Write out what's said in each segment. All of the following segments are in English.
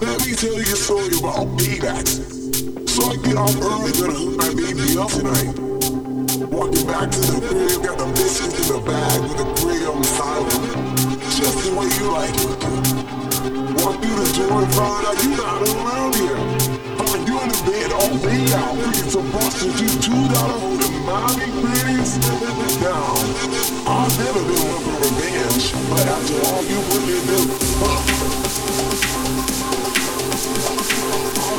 Let me tell you a story about me that. So I get up early, gonna hook my baby up tonight. Walking back to the crib, got the biscuits in the bag with the tray on the side. Just the way you like it. Walk through the door and find that you're not around here. The bed all laid out, freaking some prostitute two dollar holding mommy pretties. Now, I've never been one for revenge, but after all you me through, I'll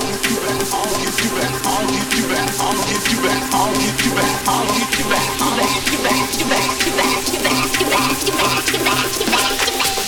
get you back, I'll get you back, I'll get you back, I'll get you back, I'll get you back, I'll get you back, I'll get you back, you back, you back, you back, you back, you back, you back, you back.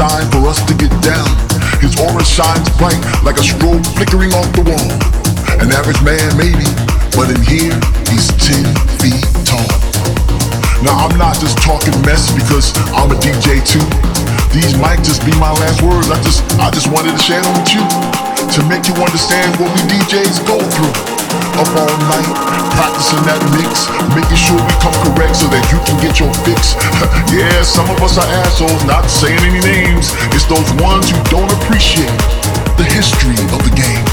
For us to get down. His aura shines bright like a strobe flickering off the wall. An average man maybe, but in here he's 10 feet tall. Now I'm not just talking mess because I'm a DJ too. These might just be my last words. I just I just wanted to share them with you to make you understand what we DJs go through. Up all night, practicing that mix, making sure we come correct so that you can get your fix. yeah, some of us are assholes, not saying any names. It's those ones who don't appreciate the history of the game.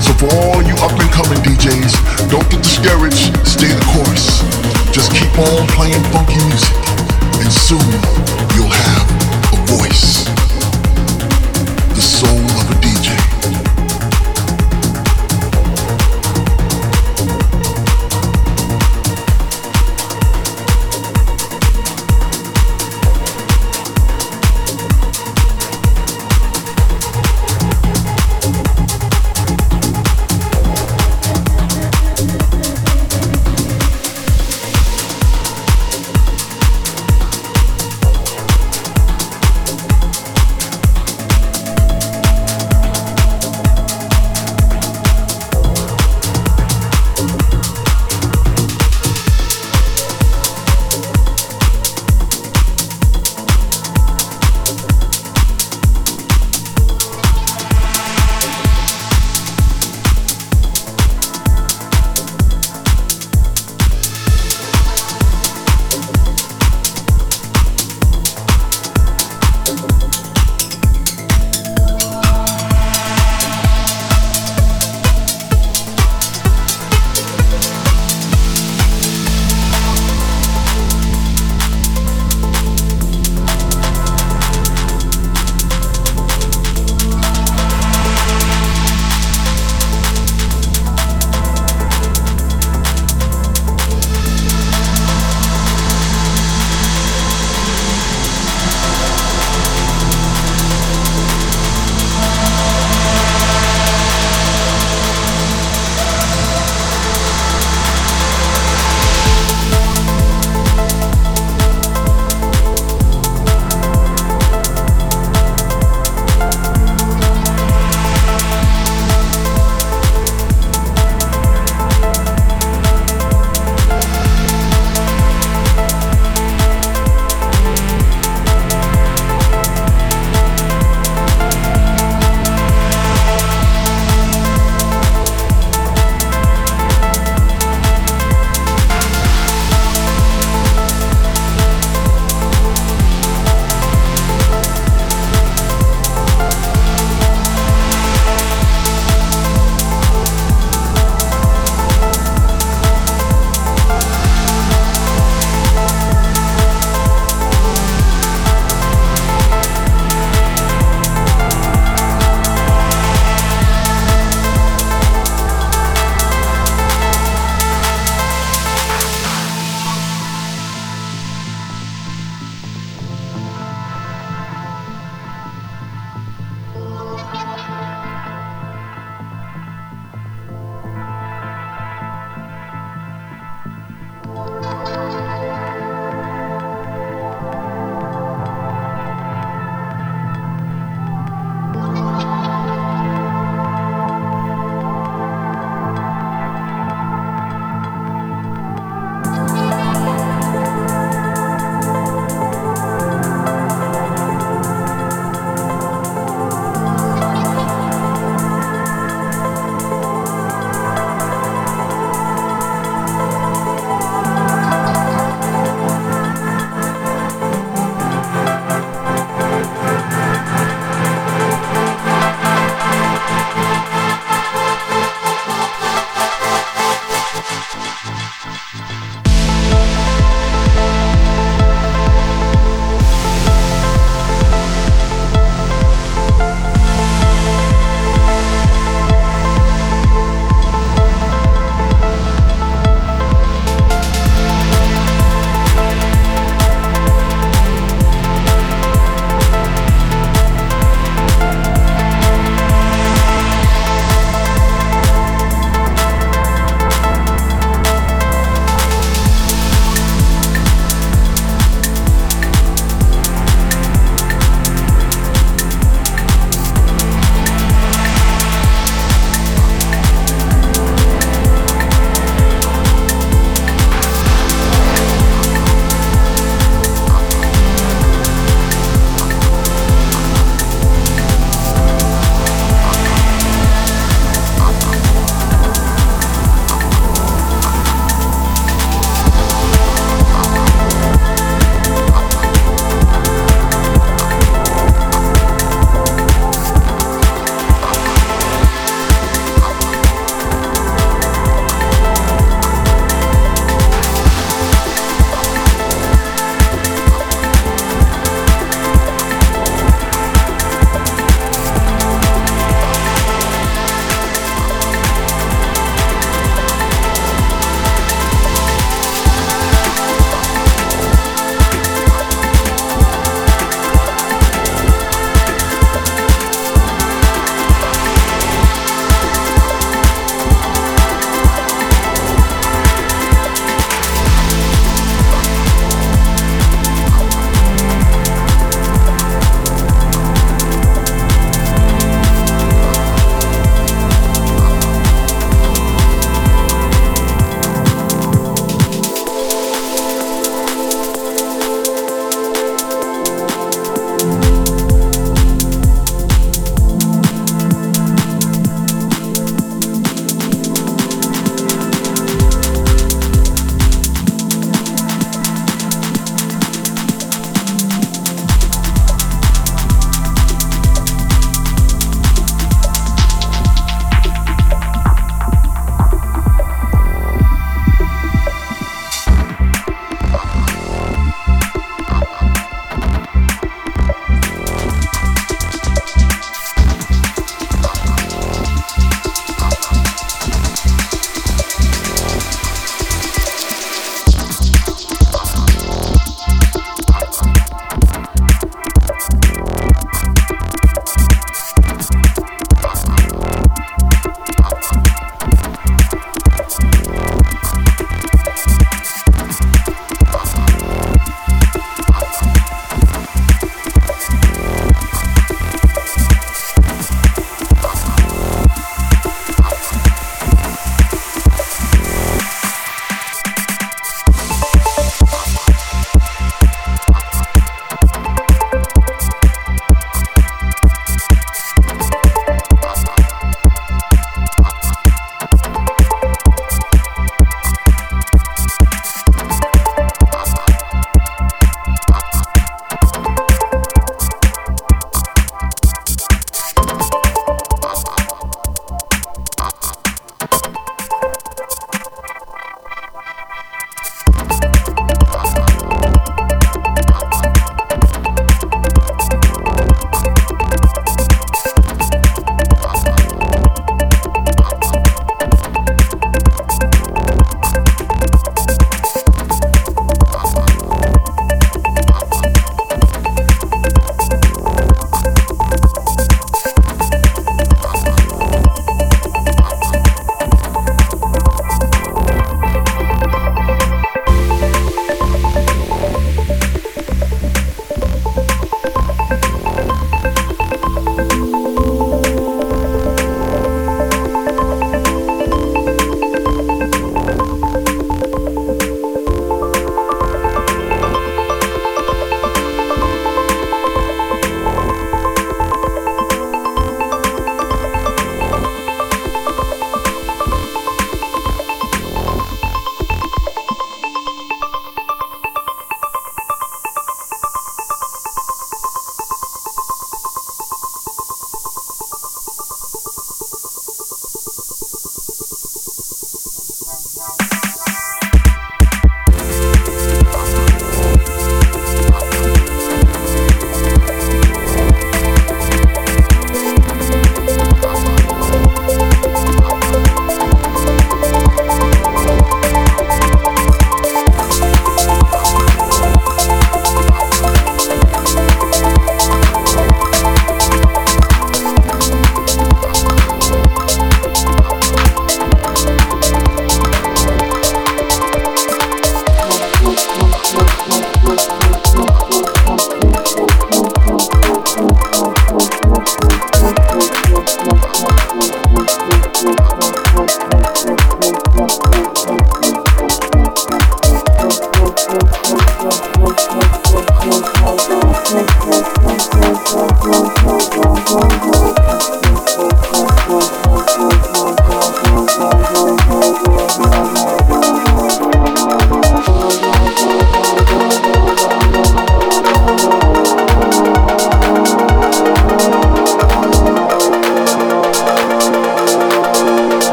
So for all you up and coming DJs, don't get discouraged, stay the course. Just keep on playing funky music, and soon you'll have a voice. The soul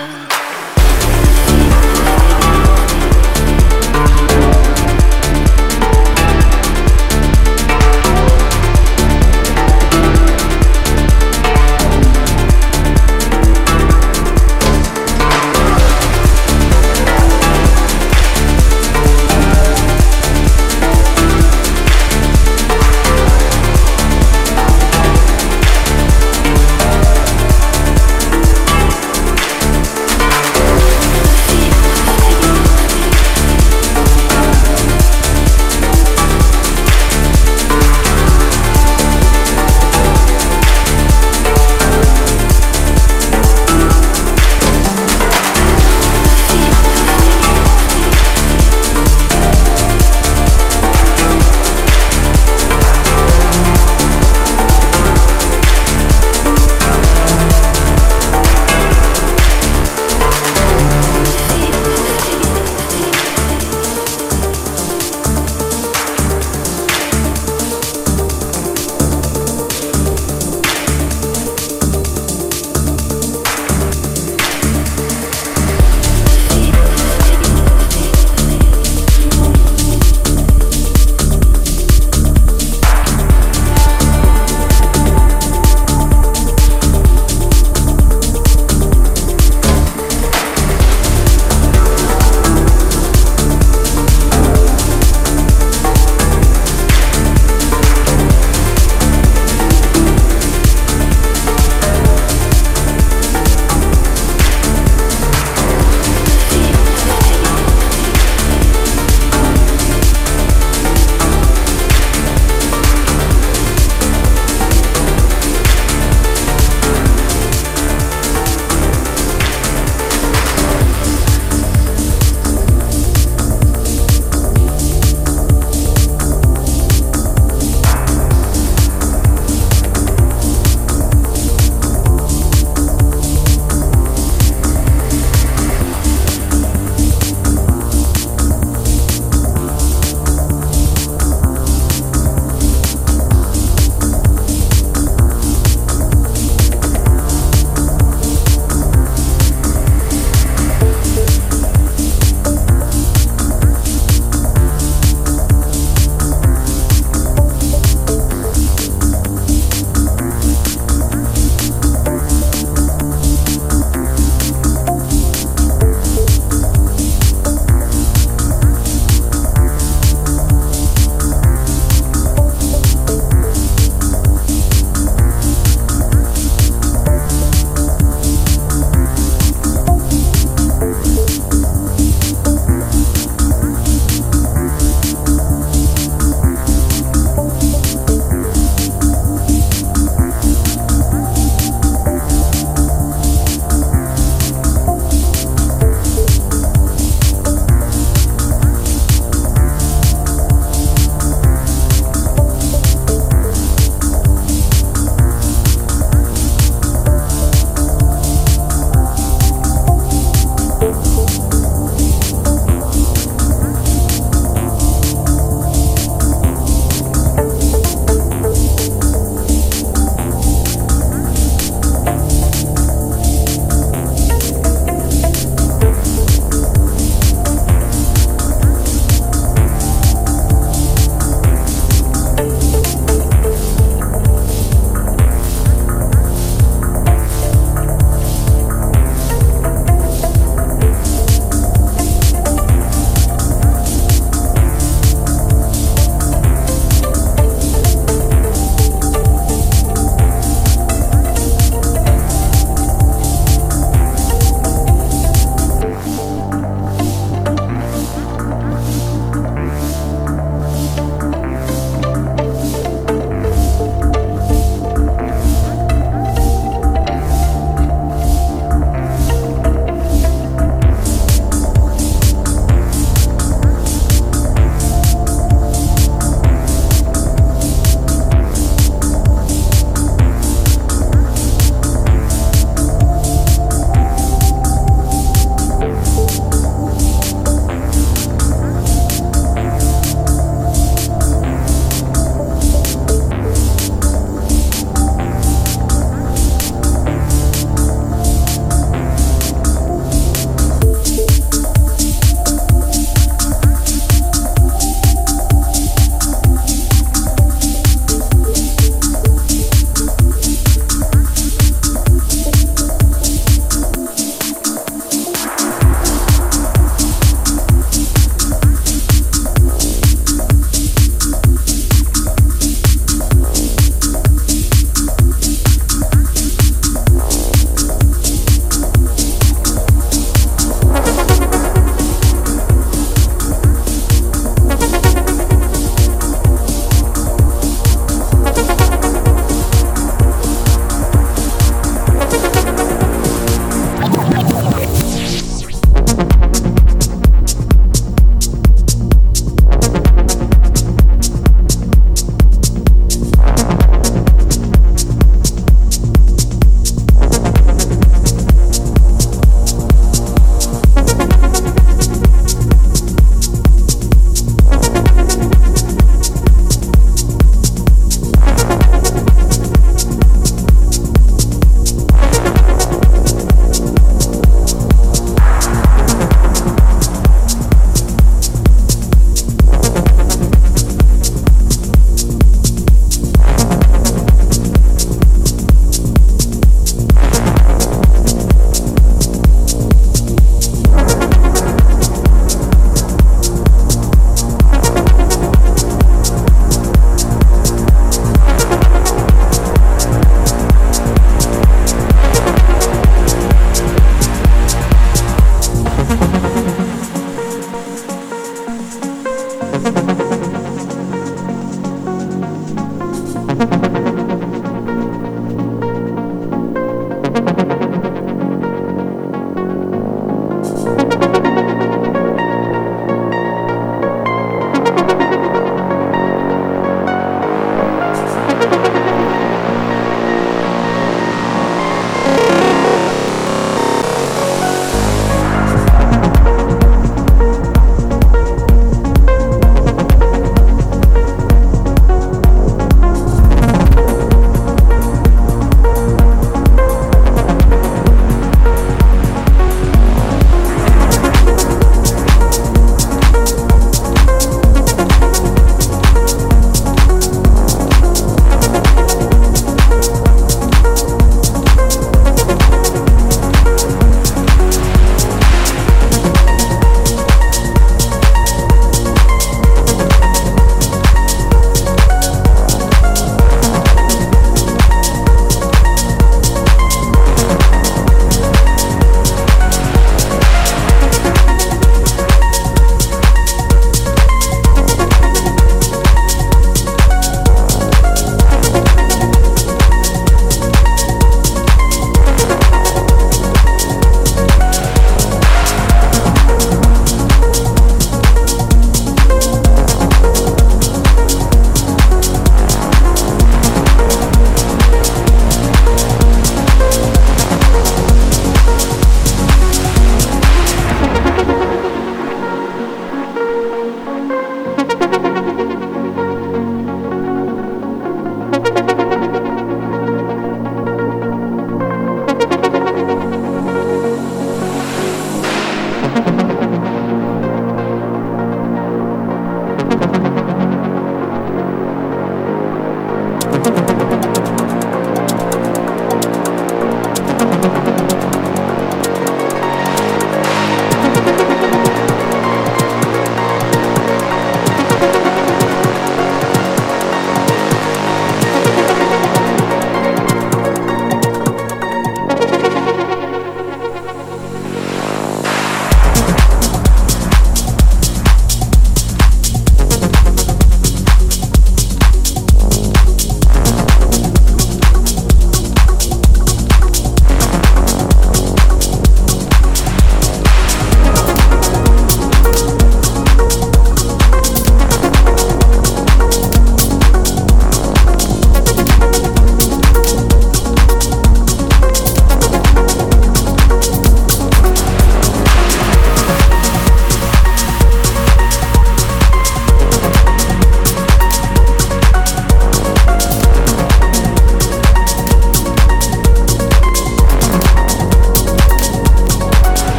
you.